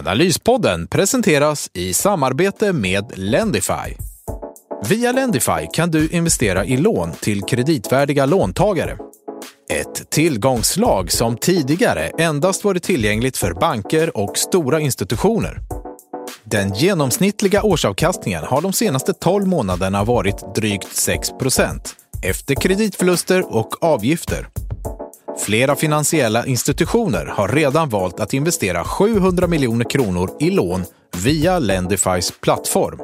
Analyspodden presenteras i samarbete med Lendify. Via Lendify kan du investera i lån till kreditvärdiga låntagare. Ett tillgångslag som tidigare endast varit tillgängligt för banker och stora institutioner. Den genomsnittliga årsavkastningen har de senaste 12 månaderna varit drygt 6% efter kreditförluster och avgifter. Flera finansiella institutioner har redan valt att investera 700 miljoner kronor i lån via Lendifys plattform.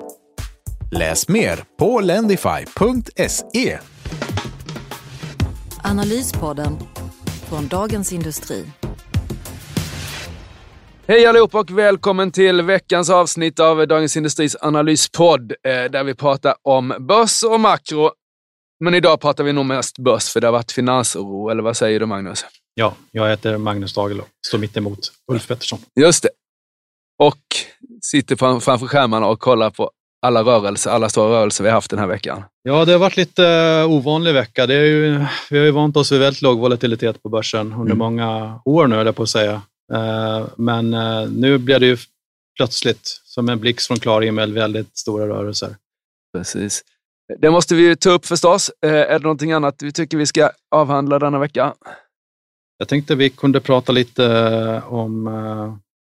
Läs mer på lendify.se. Analyspodden från Dagens Industri. Hej allihop och välkommen till veckans avsnitt av Dagens Industris analyspodd eh, där vi pratar om börs och makro. Men idag pratar vi nog mest börs för det har varit finansoro, eller vad säger du Magnus? Ja, jag heter Magnus Dagel och står mitt emot Ulf Pettersson. Just det. Och sitter framför skärmarna och kollar på alla rörelser, alla stora rörelser vi har haft den här veckan. Ja, det har varit lite eh, ovanlig vecka. Det är ju, vi har ju vant oss vid väldigt låg volatilitet på börsen under mm. många år nu, höll jag på att säga. Eh, men eh, nu blir det ju plötsligt, som en blixt från klar himmel, väldigt stora rörelser. Precis. Det måste vi ta upp förstås. Är det någonting annat vi tycker vi ska avhandla denna vecka? Jag tänkte vi kunde prata lite om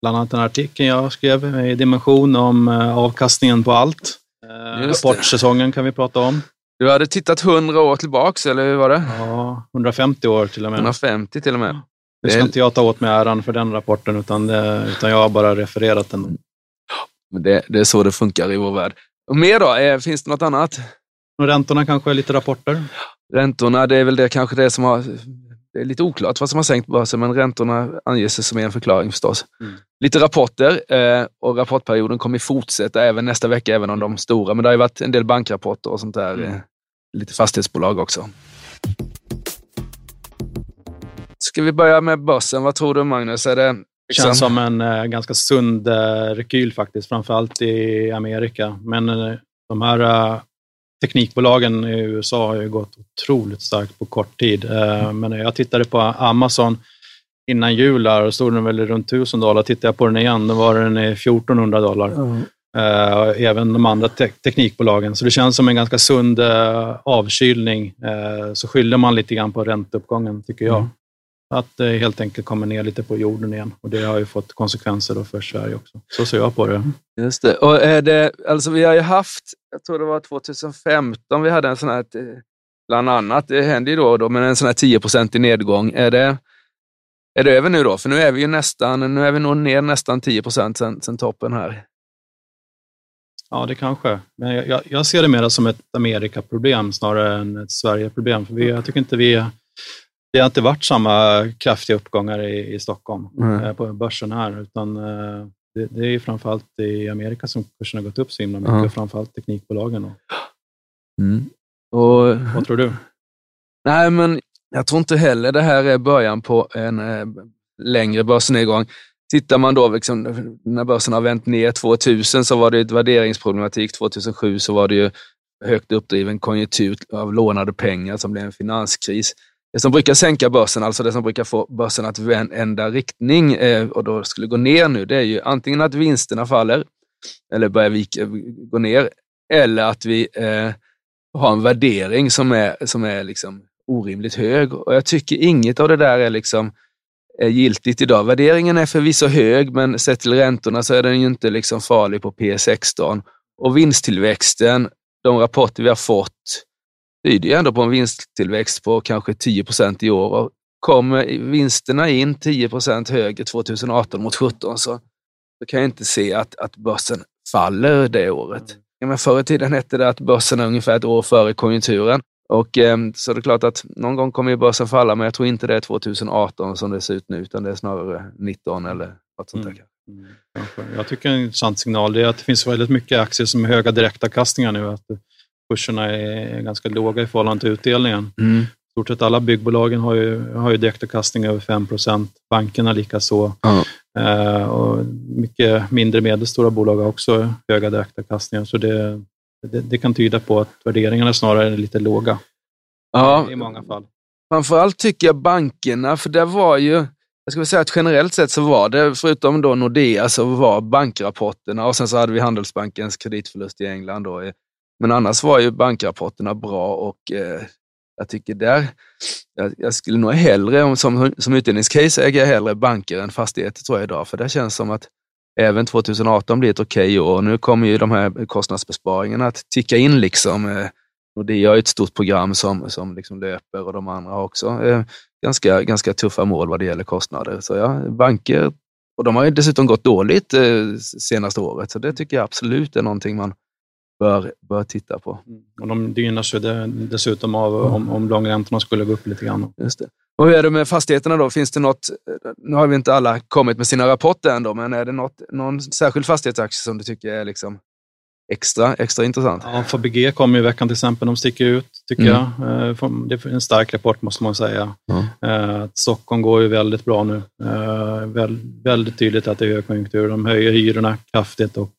bland annat den artikeln jag skrev i Dimension om avkastningen på allt. Rapportsäsongen kan vi prata om. Du hade tittat 100 år tillbaks, eller hur var det? Ja, 150 år till och med. 150 till och med. Det ska inte jag ta åt mig äran för den rapporten, utan, det, utan jag har bara refererat den. Det, det är så det funkar i vår värld. Och mer då? Finns det något annat? Och räntorna kanske är lite rapporter? Räntorna, det är väl det kanske det som har... Det är lite oklart vad som har sänkt börsen, men räntorna anges som en förklaring förstås. Mm. Lite rapporter eh, och rapportperioden kommer fortsätta även nästa vecka, även om de stora. Men det har ju varit en del bankrapporter och sånt där. Mm. Eh, lite fastighetsbolag också. Ska vi börja med börsen? Vad tror du Magnus? Är det liksom... känns som en eh, ganska sund eh, rekyl faktiskt, framförallt i Amerika. Men eh, de här eh, teknikbolagen i USA har ju gått otroligt starkt på kort tid. Mm. Men jag tittade på Amazon innan jul där och stod den väl runt 1000 dollar. Tittade jag på den igen, då var den i 1400 dollar. Mm. Även de andra te teknikbolagen. Så det känns som en ganska sund avkylning. Så skyller man lite grann på ränteuppgången, tycker jag. Mm att det helt enkelt kommer ner lite på jorden igen. Och det har ju fått konsekvenser då för Sverige också. Så ser jag på det. Just det. Och är det alltså vi har ju haft, jag tror det var 2015, vi hade en sån här, bland annat, det händer ju då och då, men en sån här 10% i nedgång. Är det, är det över nu då? För nu är vi ju nästan, nu är vi nog ner nästan 10 procent sen, sen toppen här. Ja, det kanske. Men jag, jag ser det mer som ett Amerikaproblem snarare än ett Sverigeproblem. För vi, jag tycker inte vi det har inte varit samma kraftiga uppgångar i, i Stockholm mm. på börsen här, utan eh, det, det är framförallt i Amerika som kursen har gått upp så himla mycket, mm. framförallt teknikbolagen. Mm. Och, Vad tror du? Nej, men jag tror inte heller det här är början på en eh, längre börsnedgång. Tittar man då, liksom, när börsen har vänt ner 2000 så var det ett värderingsproblematik. 2007 så var det ju högt uppdriven konjunktur av lånade pengar som blev en finanskris det som brukar sänka börsen, alltså det som brukar få börsen att ändra riktning eh, och då skulle gå ner nu, det är ju antingen att vinsterna faller eller börjar vika, gå ner, eller att vi eh, har en värdering som är, som är liksom orimligt hög. Och jag tycker inget av det där är liksom är giltigt idag. Värderingen är förvisso hög, men sett till räntorna så är den ju inte liksom farlig på P16. Och vinsttillväxten, de rapporter vi har fått, tyder ju ändå på en vinsttillväxt på kanske 10 procent i år. Och kommer vinsterna in 10 procent högre 2018 mot 2017 så, så kan jag inte se att, att börsen faller det året. Ja, men förr i tiden hette det att börsen är ungefär ett år före konjunkturen. Och, eh, så det är klart att någon gång kommer ju börsen falla, men jag tror inte det är 2018 som det ser ut nu, utan det är snarare 19 eller något sånt där. Mm. Mm, jag tycker en intressant signal är att det finns väldigt mycket aktier som är höga direktavkastningar nu. Att kurserna är ganska låga i förhållande till utdelningen. Mm. Stort sett alla byggbolagen har ju, har ju direktavkastning över 5 bankerna likaså. Ja. Eh, och mycket mindre medelstora bolag har också höga direktavkastningar. Så det, det, det, kan tyda på att värderingarna snarare är lite låga ja. i många fall. Framförallt tycker jag bankerna, för det var ju, jag skulle säga att generellt sett så var det, förutom då Nordea, så var bankrapporterna och sen så hade vi Handelsbankens kreditförlust i England. Då. Men annars var ju bankrapporterna bra och eh, jag tycker där, jag, jag, skulle nog hellre, som, som utdelningscase äger jag hellre banker än fastigheter tror jag idag, för det känns som att även 2018 blir ett okej okay år. Nu kommer ju de här kostnadsbesparingarna att ticka in liksom. Eh, Nordea har ett stort program som, som liksom löper och de andra har också eh, ganska, ganska tuffa mål vad det gäller kostnader. Så ja, banker, och de har ju dessutom gått dåligt eh, senaste året, så det tycker jag absolut är någonting man bör, bör titta på. Mm. Och de gynnas ju dessutom av om, om långräntorna skulle gå upp lite grann. Just det. Och hur är det med fastigheterna då? Finns det något, nu har vi inte alla kommit med sina rapporter ändå, men är det något, någon särskild fastighetsaktie som du tycker är liksom extra, extra intressant? Ja, Fabege kom i veckan till exempel. De sticker ut, tycker mm. jag. Eh, det är en stark rapport måste man säga. Mm. Stockholm går ju väldigt bra nu. Eh, väldigt tydligt att det är högkonjunktur. De höjer hyrorna kraftigt och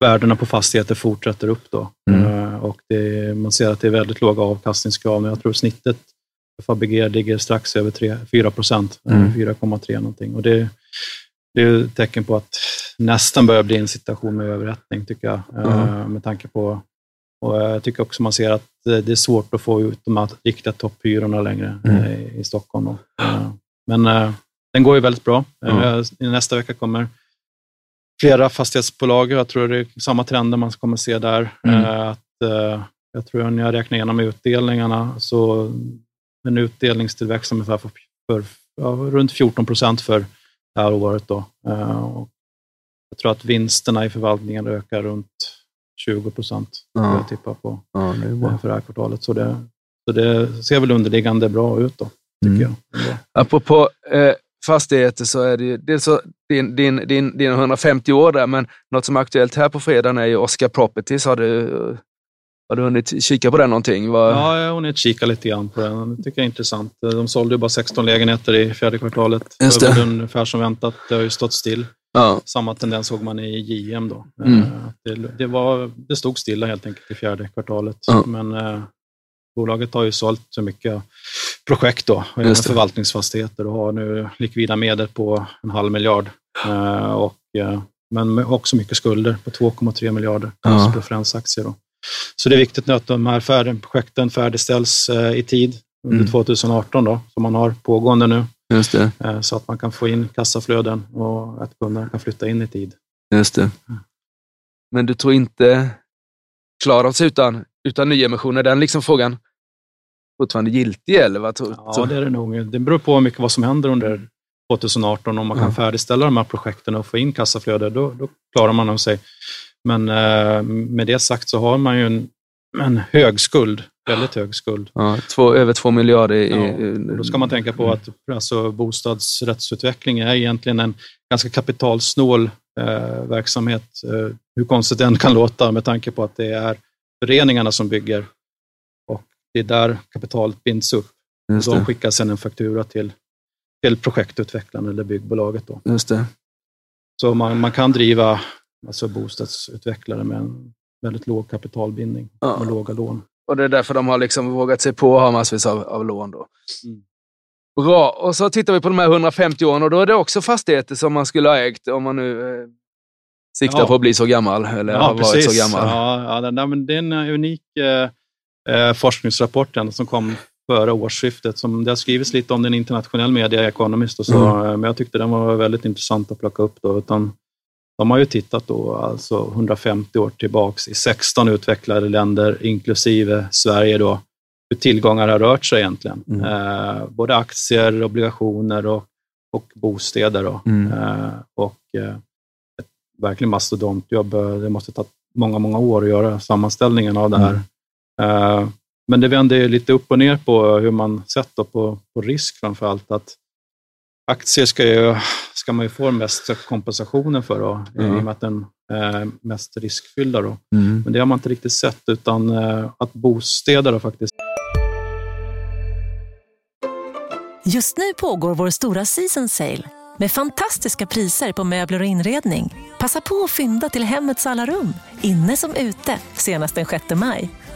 värdena på fastigheter fortsätter upp. Då. Mm. Och det, man ser att det är väldigt låga avkastningskrav. Jag tror snittet för Fabege ligger strax över 3, 4 procent, mm. 4,3 någonting. Och det, det är ett tecken på att nästan börjar bli en situation med överrättning, tycker jag. Mm. Med tanke på, och jag tycker också man ser att det är svårt att få ut de riktiga topphyrorna längre mm. i Stockholm. Men den går ju väldigt bra. Mm. Nästa vecka kommer flera fastighetsbolag. Jag tror det är samma trender man kommer se där. Mm. Att, jag tror när jag räknar igenom utdelningarna så en utdelningstillväxt ungefär för, för ja, runt 14 procent för det här året. Då. Uh, och jag tror att vinsterna i förvaltningen ökar runt 20 procent, ja. jag tippar på, ja, det för det här kvartalet. Så det, så det ser väl underliggande bra ut, då, tycker mm. jag. Apropå eh, fastigheter så är det ju dels så, din, din, din, din 150 år där, men något som är aktuellt här på fredagen är ju Oscar Properties. Har du har du hunnit kika på den någonting? Var... Ja, jag har hunnit kika lite grann på den. Det tycker jag är intressant. De sålde ju bara 16 lägenheter i fjärde kvartalet. Just det. ungefär som väntat. Det har ju stått still. Ja. Samma tendens såg man i JM. Då. Mm. Eh, det, det, var, det stod stilla helt enkelt i fjärde kvartalet. Ja. Men eh, bolaget har ju sålt så mycket projekt då, förvaltningsfastigheter och har nu likvida medel på en halv miljard. Eh, och, eh, men också mycket skulder på 2,3 miljarder ja. preferensaktier. Då. Så det är viktigt nu att de här färd, projekten färdigställs eh, i tid under mm. 2018 då, som man har pågående nu. Just det. Så att man kan få in kassaflöden och att kunderna kan flytta in i tid. Just det. Men du tror inte klarar sig utan, utan nyemission? Är den liksom frågan fortfarande giltig? Eller vad ja, det är det nog. Det beror på mycket vad som händer under 2018. Om man kan färdigställa de här projekten och få in kassaflöde, då, då klarar man sig. Men eh, med det sagt så har man ju en, en hög skuld, väldigt hög skuld. Ja, två, över två miljarder. I, ja, då ska man tänka på att alltså, bostadsrättsutveckling är egentligen en ganska kapitalsnål eh, verksamhet. Eh, hur konstigt det än kan låta med tanke på att det är föreningarna som bygger det är där kapitalet binds upp. Just och de skickar sedan en faktura till, till projektutvecklaren eller byggbolaget. Då. Just det. Så man, man kan driva alltså bostadsutvecklare med en väldigt låg kapitalbindning ja. och låga lån. Och det är därför de har liksom vågat sig på att ha massvis av, av lån. Då. Mm. Bra, och så tittar vi på de här 150 åren och då är det också fastigheter som man skulle ha ägt om man nu eh, siktar ja. på att bli så gammal eller ja, har precis. varit så gammal. Ja, ja men det är en unik eh, eh forskningsrapport som kom före årsskiftet. Som, det har skrivits lite om den internationell media, Economist och så, mm. Eh, men jag tyckte den var väldigt intressant att plocka upp. Då, utan de har ju tittat då alltså 150 år tillbaks i 16 utvecklade länder, inklusive Sverige, då, hur tillgångar har rört sig egentligen. Mm. Eh, både aktier, obligationer och, och bostäder. Då. Mm. Eh, och eh, ett verkligen mastodontjobb. Det måste ta många, många år att göra sammanställningen av det här. Eh, men det vänder lite upp och ner på hur man sett på, på risk framför allt. Att aktier ska, ju, ska man ju få mest kompensationen för då, mm. i och med att den är mest riskfyllda. Då. Mm. Men det har man inte riktigt sett, utan eh, att bostäder faktiskt Just nu pågår vår stora season sale med fantastiska priser på möbler och inredning. Passa på att fynda till hemmets alla rum, inne som ute, senast den 6 maj.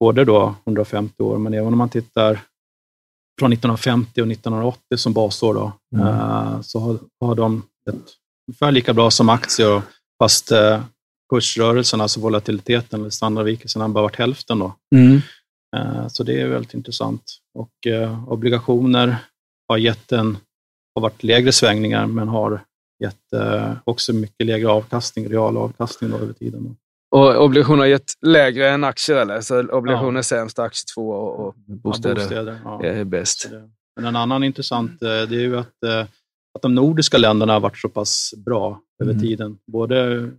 både då 150 år, men även om man tittar från 1950 och 1980 som basår, då, mm. Eh, så har, har de ett ungefär lika bra som aktier Fast eh, kursrörelsen, alltså volatiliteten eller standardvikelsen, har bara varit hälften. Då. Mm. Eh, så det är väldigt intressant. Och eh, obligationer har gett en, har varit lägre svängningar, men har gett eh, också mycket lägre avkastning, real avkastning då, över tiden. Och obligationer har gett lägre än aktier, eller? Så obligationer ja. är sämst, aktier två och bostäder, ja, bostäder ja. är bäst. Men en annan intressant eh, det är ju att eh, att de nordiska länderna har varit så pass bra över mm. tiden. Både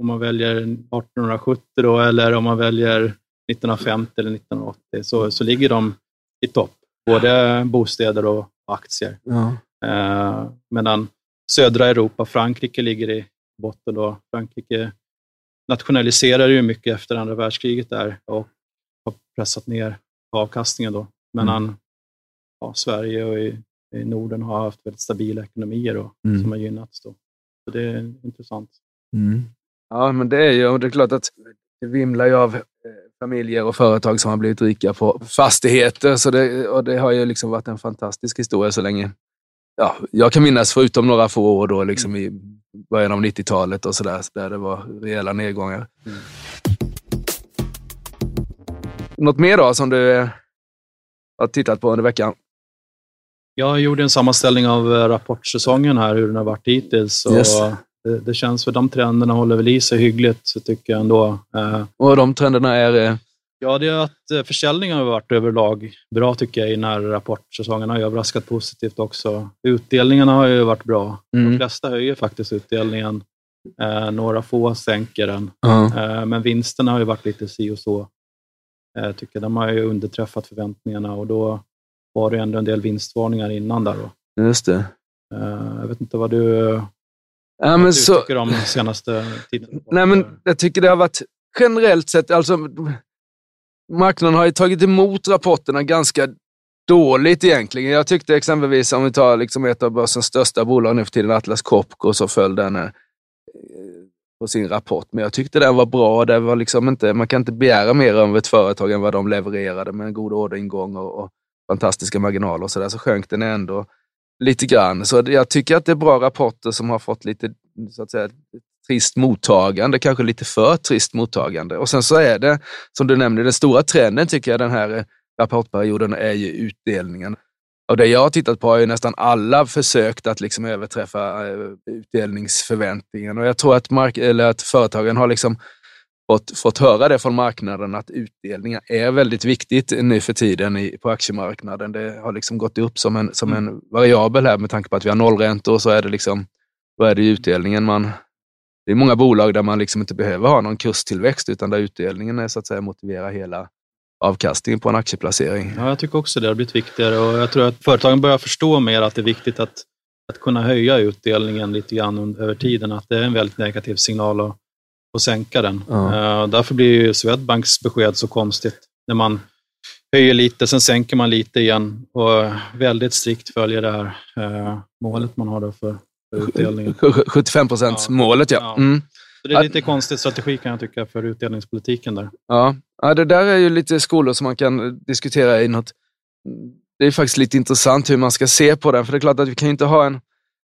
om man väljer 1870 då, eller om man väljer 1950 eller 1980 så, så ligger de i topp. Både bostäder och aktier. Ja. Eh, medan södra Europa, Frankrike ligger i botten. Då. Frankrike nationaliserade ju mycket efter andra världskriget där och har pressat ner avkastningen. Då. Medan mm. ja, Sverige och i i Norden har haft väldigt stabila ekonomier och, mm. som har gynnats. Då. Så det är intressant. Mm. Ja, men det är ju det är klart att det vimlar ju av eh, familjer och företag som har blivit rika på fastigheter. Så det, och det har ju liksom varit en fantastisk historia så länge ja, jag kan minnas, förutom några få år då, liksom i början av 90-talet och sådär, där det var rejäla nedgångar. Mm. Något mer då som du eh, har tittat på under veckan? Jag gjorde en sammanställning av eh, rapportsäsongen här, hur den har varit hittills. Yes. det, det, känns för de trenderna håller väl i sig hyggligt, så tycker jag ändå. Eh. Och de trenderna är? Eh, ja, det är att försäljningen har varit överlag bra tycker jag i den här rapportsäsongen. har överraskat positivt också. Utdelningarna har ju varit bra. Mm. De flesta höjer faktiskt utdelningen. Eh, några få sänker den. Uh eh, men vinsterna har ju varit lite si och så. Eh, tycker de har ju underträffat förväntningarna och då var det ändå en del vinstvarningar innan där. Då. Just det. Uh, jag vet inte vad du, ja, vad du så, tycker om senaste tiden? Nej, men jag tycker det har varit generellt sett, alltså marknaden har ju tagit emot rapporterna ganska dåligt egentligen. Jag tyckte exempelvis, om vi tar liksom ett av börsens största bolag nu för tiden, Atlas Copco, så föll den eh, på sin rapport. Men jag tyckte den var bra. Det var liksom inte, man kan inte begära mer av ett företag än vad de levererade med en god orderingång och, och fantastiska marginaler och så där, så sjönk den ändå lite grann. Så jag tycker att det är bra rapporter som har fått lite så att säga, trist mottagande, kanske lite för trist mottagande. Och sen så är det, som du nämnde, den stora trenden tycker jag den här rapportperioden är ju utdelningen. Och det jag har tittat på har ju nästan alla försökt att liksom överträffa eh, utdelningsförväntningen. Och jag tror att, mark eller att företagen har liksom fått, fått höra det från marknaden att utdelningar är väldigt viktigt nu för tiden i, på aktiemarknaden. Det har liksom gått upp som en, som en variabel här med tanke på att vi har nollräntor och så är det liksom, vad är det utdelningen man... Det är många bolag där man liksom inte behöver ha någon kurstillväxt utan där utdelningen är, så att säga, motiverar hela avkastningen på en aktieplacering. Ja, jag tycker också det har blivit viktigare och jag tror att företagen börjar förstå mer att det är viktigt att, att kunna höja utdelningen lite grann över tiden. Att det är en väldigt negativ signal och och sänka den. Ja. Uh, därför blir ju Swedbanks besked så konstigt. När man höjer lite, sen sänker man lite igen och väldigt strikt följer det här uh, målet man har då för utdelningen. 75 procents ja. målet, ja. Mm. Så det är lite konstig strategi kan jag tycka för utdelningspolitiken där. Ja. ja, det där är ju lite skolor som man kan diskutera i något. Det är faktiskt lite intressant hur man ska se på den, för det är klart att vi kan inte ha en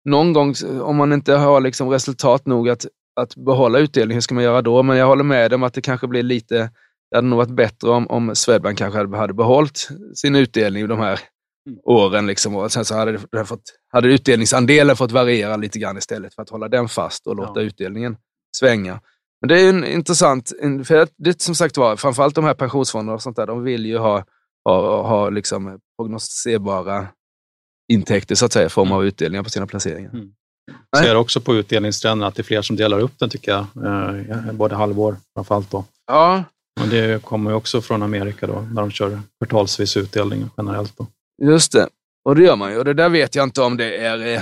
någon gång, om man inte har liksom resultat nog att att behålla utdelning, hur ska man göra då? Men jag håller med om att det kanske blir lite det hade nog varit bättre om, om Swedbank kanske hade, hade behållit sin utdelning de här Mm. åren. Liksom, och sen så hade, det, fått, hade utdelningsandelen fått variera lite grann istället för att hålla den fast och låta Ja. utdelningen svänga. Men det är ju en intressant, för det som sagt var, framförallt de här pensionsfonderna och sånt där, de vill ju ha, ha, ha liksom prognostiserbara intäkter så att säga, i form av utdelningar på sina placeringar. Mm. Nej. Ser också på utdelningstrenden att det är fler som delar upp den tycker jag. Eh, både halvår framförallt då. Ja, Och det kommer ju också från Amerika då, när de kör kvartalsvis utdelning generellt. Då. Just det. Och det gör man ju. Och det där vet jag inte om det är... Eh,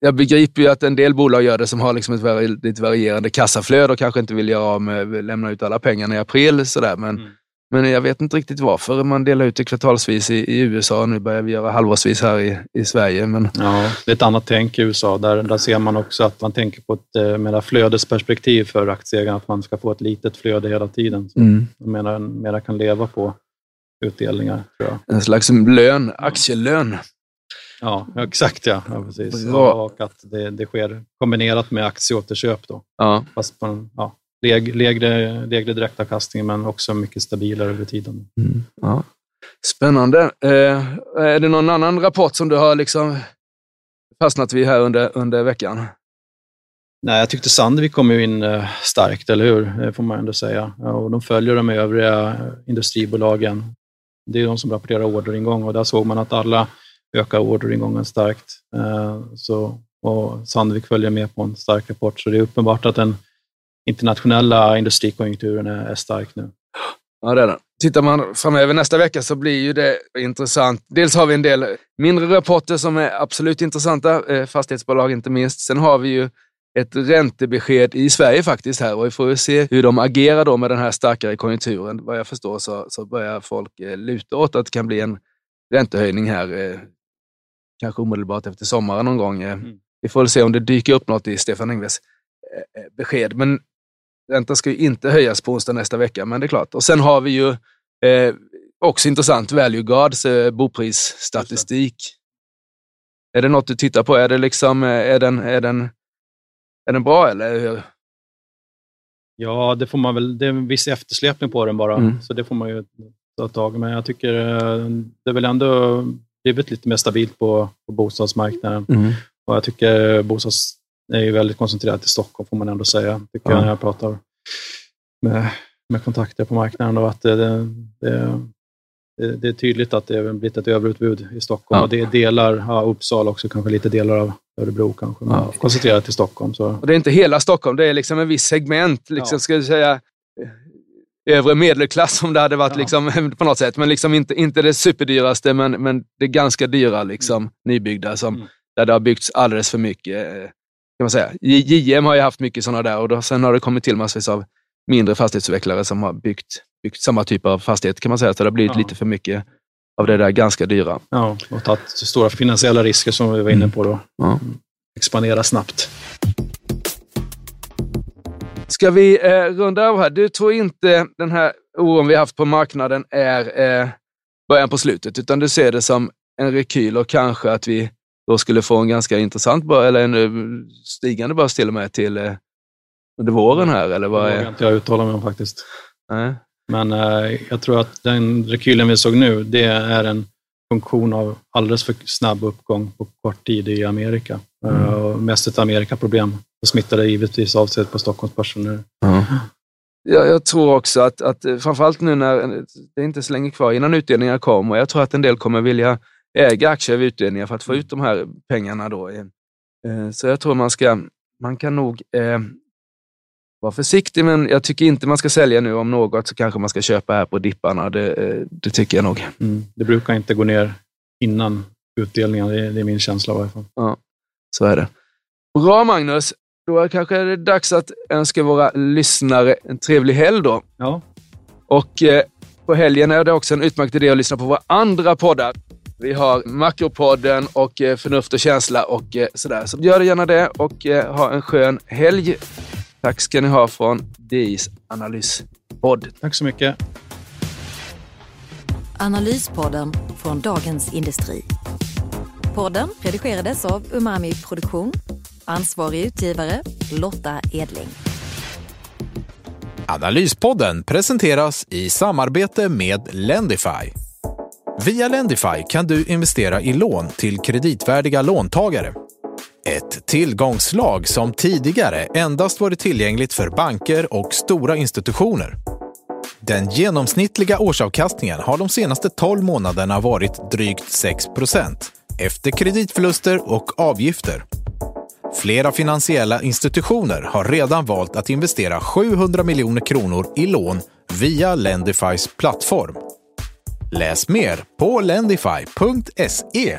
jag begriper ju att en del bolag gör det som har liksom ett väldigt varierande kassaflöde och kanske inte vill göra av med, lämna ut alla pengarna i april. Sådär. Men, Mm. men jag vet inte riktigt varför man delar ut det kvartalsvis i, i USA. Nu börjar vi göra halvårsvis här i, i Sverige. Men, Ja, det är ett annat tänk i USA. Där, där ser man också att man tänker på ett eh, mera flödesperspektiv för aktieägarna, att man ska få ett litet flöde hela tiden. Så mm. mera, mera kan leva på utdelningar, tror jag. En slags lön, aktielön. Ja, exakt ja. ja precis. Och att det, det sker kombinerat med aktieåterköp då. Ja. Fast på en ja, läg- lägre, lägre direktavkastning, men också mycket stabilare över tiden. Mm. ja. Spännande. Eh, är det någon annan rapport som du har liksom fastnat vid här under, under veckan? Nej, jag tyckte Sandvik kom ju in eh, starkt, eller hur? Det får man ändå säga. Och de följer de övriga eh, industribolagen. Det är de som rapporterar orderingång och där såg man att alla ökar orderingången starkt. Eh, så, och Sandvik följer med på en stark rapport, så det är uppenbart att den internationella industrikonjunkturen är, är stark nu. Ja, det är den. Tittar man framöver nästa vecka så blir ju det intressant. Dels har vi en del mindre rapporter som är absolut intressanta, eh, fastighetsbolag inte minst. Sen har vi ju ett räntebesked i Sverige faktiskt här och vi får se hur de agerar då med den här starkare konjunkturen. Vad jag förstår så, så börjar folk eh, luta åt att det kan bli en räntehöjning här, eh, kanske omedelbart efter sommaren någon gång. Eh, Mm. Vi får väl se om det dyker upp något i Stefan Ingves eh, besked. Men räntan ska ju inte höjas på onsdag nästa vecka, men det är klart. Och sen har vi ju eh, också intressant Value Guards eh, boprisstatistik. Är det något du tittar på? Är, det liksom, är, den, är, den, är den bra eller? Ja, det får man väl. Det är en viss eftersläpning på den bara, Mm. så det får man ju ta tag i. Men jag tycker eh, det är väl ändå blivit lite mer stabilt på, på bostadsmarknaden. Och jag tycker bostads är ju väldigt koncentrerat i Stockholm, får man ändå säga. Tycker Ja. jag när jag pratar med, med kontakter på marknaden. Då, att det, det, det, det, är tydligt att det har blivit ett överutbud i Stockholm. Ja. Och det är delar, ja, Uppsala också, kanske lite delar av Örebro kanske. Men Ja. koncentrerat till Stockholm. Så. Och det är inte hela Stockholm, det är liksom en viss segment. Liksom, Ja. Ska jag säga, eh, övre medelklass om det hade varit Ja. liksom, på något sätt. Men liksom inte, inte det superdyraste, men, men det ganska dyra liksom, nybyggda som, Mm. där det har byggts alldeles för mycket. eh, Kan man säga. JM har ju haft mycket sådana där och då, sen har det kommit till massvis av mindre fastighetsutvecklare som har byggt, byggt samma typ av fastighet kan man säga. Så det har blivit Ja. lite för mycket av det där ganska dyra. Ja, och tagit stora finansiella risker som vi var inne på då. Ja. Expandera snabbt. Ska vi eh, runda av här? Du tror inte den här oron vi haft på marknaden är eh, början på slutet, utan du ser det som en rekyl och kanske att vi då skulle få en ganska intressant eller en eh, stigande börs till och med till eh, under våren här, eller Det vad vågar är... inte jag uttala mig om faktiskt. Nej. Men eh, jag tror att den rekylen vi såg nu, det är en funktion av alldeles för snabb uppgång på kort tid i Amerika. Mm. Och mest ett Amerikaproblem. Det smittade givetvis av sig på Stockholmsbörsen nu. Jag, jag tror också att, att eh, framförallt nu när eh, det är inte så länge kvar innan utdelningar kommer, och jag tror att en del kommer vilja äga aktier vid utdelningar för att få ut de här pengarna. Då. Eh, Så jag tror man ska, man kan nog eh, vara försiktig, men jag tycker inte man ska sälja nu. Om något så kanske man ska köpa här på dipparna. Det, eh, det tycker jag nog. Mm. Det brukar inte gå ner innan utdelningen. Det är, det är min känsla i varje fall. Så är det. Bra Magnus! Då kanske är det dags att önska våra lyssnare en trevlig helg då. Ja, Och eh, på helgen är det också en utmärkt idé att lyssna på våra andra poddar. Vi har Makropodden och eh, Förnuft och känsla och eh, sådär. Så gör gärna det och eh, ha en skön helg. Tack ska ni ha från DIs analyspodd. tack så mycket. Analyspodden från Dagens Industri. Podden redigerades av Umami Produktion. Ansvarig utgivare Lotta Edling. Analyspodden presenteras i samarbete med Lendify. Via Lendify kan du investera i lån till kreditvärdiga låntagare. Ett tillgångslag som tidigare endast varit tillgängligt för banker och stora institutioner. Den genomsnittliga årsavkastningen har de senaste 12 månaderna varit drygt 6% efter kreditförluster och avgifter. Flera finansiella institutioner har redan valt att investera 700 miljoner kronor i lån via Lendifys plattform. Läs mer på lendify.se.